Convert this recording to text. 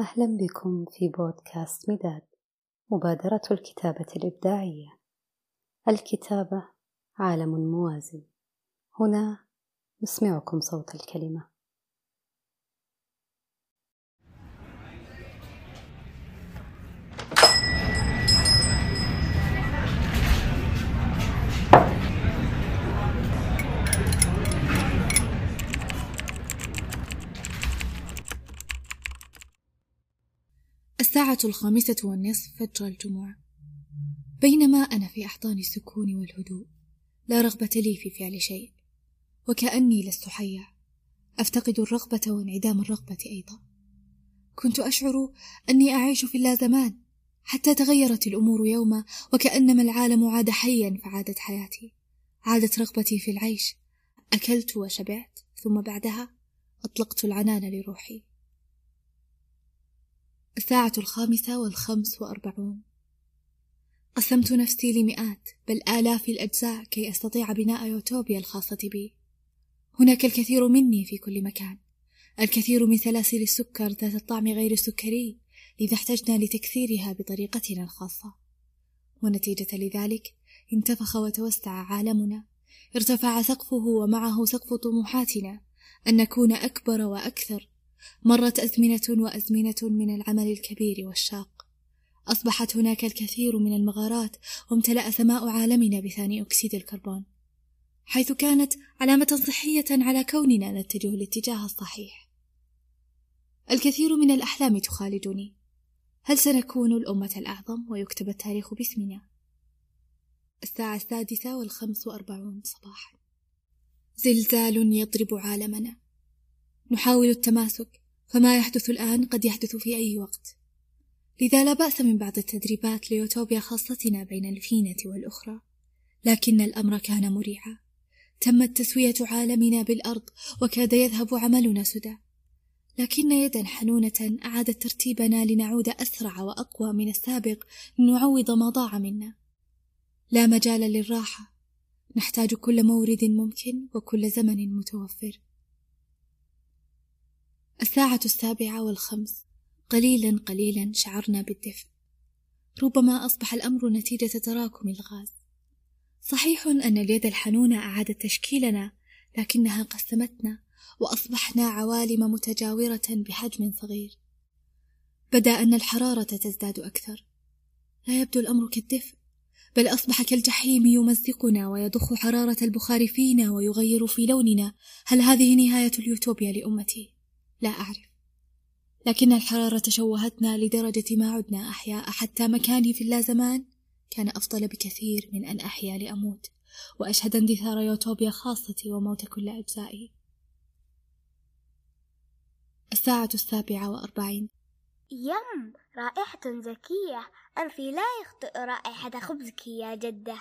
أهلا بكم في بودكاست مداد مبادرة الكتابة الإبداعية. الكتابة عالم موازي هنا نسمعكم صوت الكلمة. الساعة الخامسة والنصف فجر الجمعة. بينما أنا في أحضان السكون والهدوء لا رغبة لي في فعل شيء وكأني لست حيا أفتقد الرغبة وانعدام الرغبة أيضا. كنت أشعر أني أعيش في اللازمان حتى تغيرت الأمور يوما وكأنما العالم عاد حيا فعادت حياتي. عادت رغبتي في العيش. أكلت وشبعت ثم بعدها أطلقت العنان لروحي. الساعة الخامسة والخمس وأربعون. قسمت نفسي لمئات بل آلاف الأجزاء كي أستطيع بناء يوتوبيا الخاصة بي. هناك الكثير مني في كل مكان. الكثير من سلاسل السكر ذات الطعم غير السكري لذا احتجنا لتكثيرها بطريقتنا الخاصة. ونتيجة لذلك انتفخ وتوسع عالمنا. ارتفع سقفه ومعه سقف طموحاتنا. أن نكون أكبر وأكثر. مرت أزمنة وأزمنة من العمل الكبير والشاق. أصبحت هناك الكثير من المغارات وامتلأ سماء عالمنا بثاني أكسيد الكربون حيث كانت علامة صحية على كوننا نتجه الاتجاه الصحيح. الكثير من الأحلام تخالجني هل سنكون الأمة الأعظم؟ ويكتب التاريخ باسمنا. الساعة السادسة والخمس وأربعون صباحا. زلزال يضرب عالمنا. نحاول التماسك فما يحدث الآن قد يحدث في أي وقت. لذا لا بأس من بعض التدريبات ليوتوبيا خاصتنا بين الفينة والأخرى. لكن الأمر كان مريعا. تمت تسوية عالمنا بالأرض وكاد يذهب عملنا سدى. لكن يدا حنونة أعادت ترتيبنا لنعود أسرع وأقوى من السابق لنعوض ما ضاع منا. لا مجال للراحة. نحتاج كل مورد ممكن وكل زمن متوفر. الساعة السابعة والخمس. قليلا قليلا شعرنا بالدفء. ربما أصبح الأمر نتيجة تراكم الغاز. صحيح أن اليد الحنونة أعادت تشكيلنا لكنها قسمتنا وأصبحنا عوالم متجاورة بحجم صغير. بدأ أن الحرارة تزداد أكثر. لا يبدو الأمر كالدفء بل أصبح كالجحيم يمزقنا ويضخ حرارة البخار فينا ويغير في لوننا. هل هذه نهاية اليوتوبيا لأمتي؟ لا أعرف. لكن الحرارة شوهتنا لدرجة ما عدنا أحياء حتى مكاني في اللازمان كان أفضل بكثير من أن أحيا لأموت. وأشهد اندثار يوتوبيا خاصتي وموت كل أجزائي. الساعة السابعة وأربعين. يم رائحة زكية أنفي لا يخطئ رائحة خبزك يا جدة.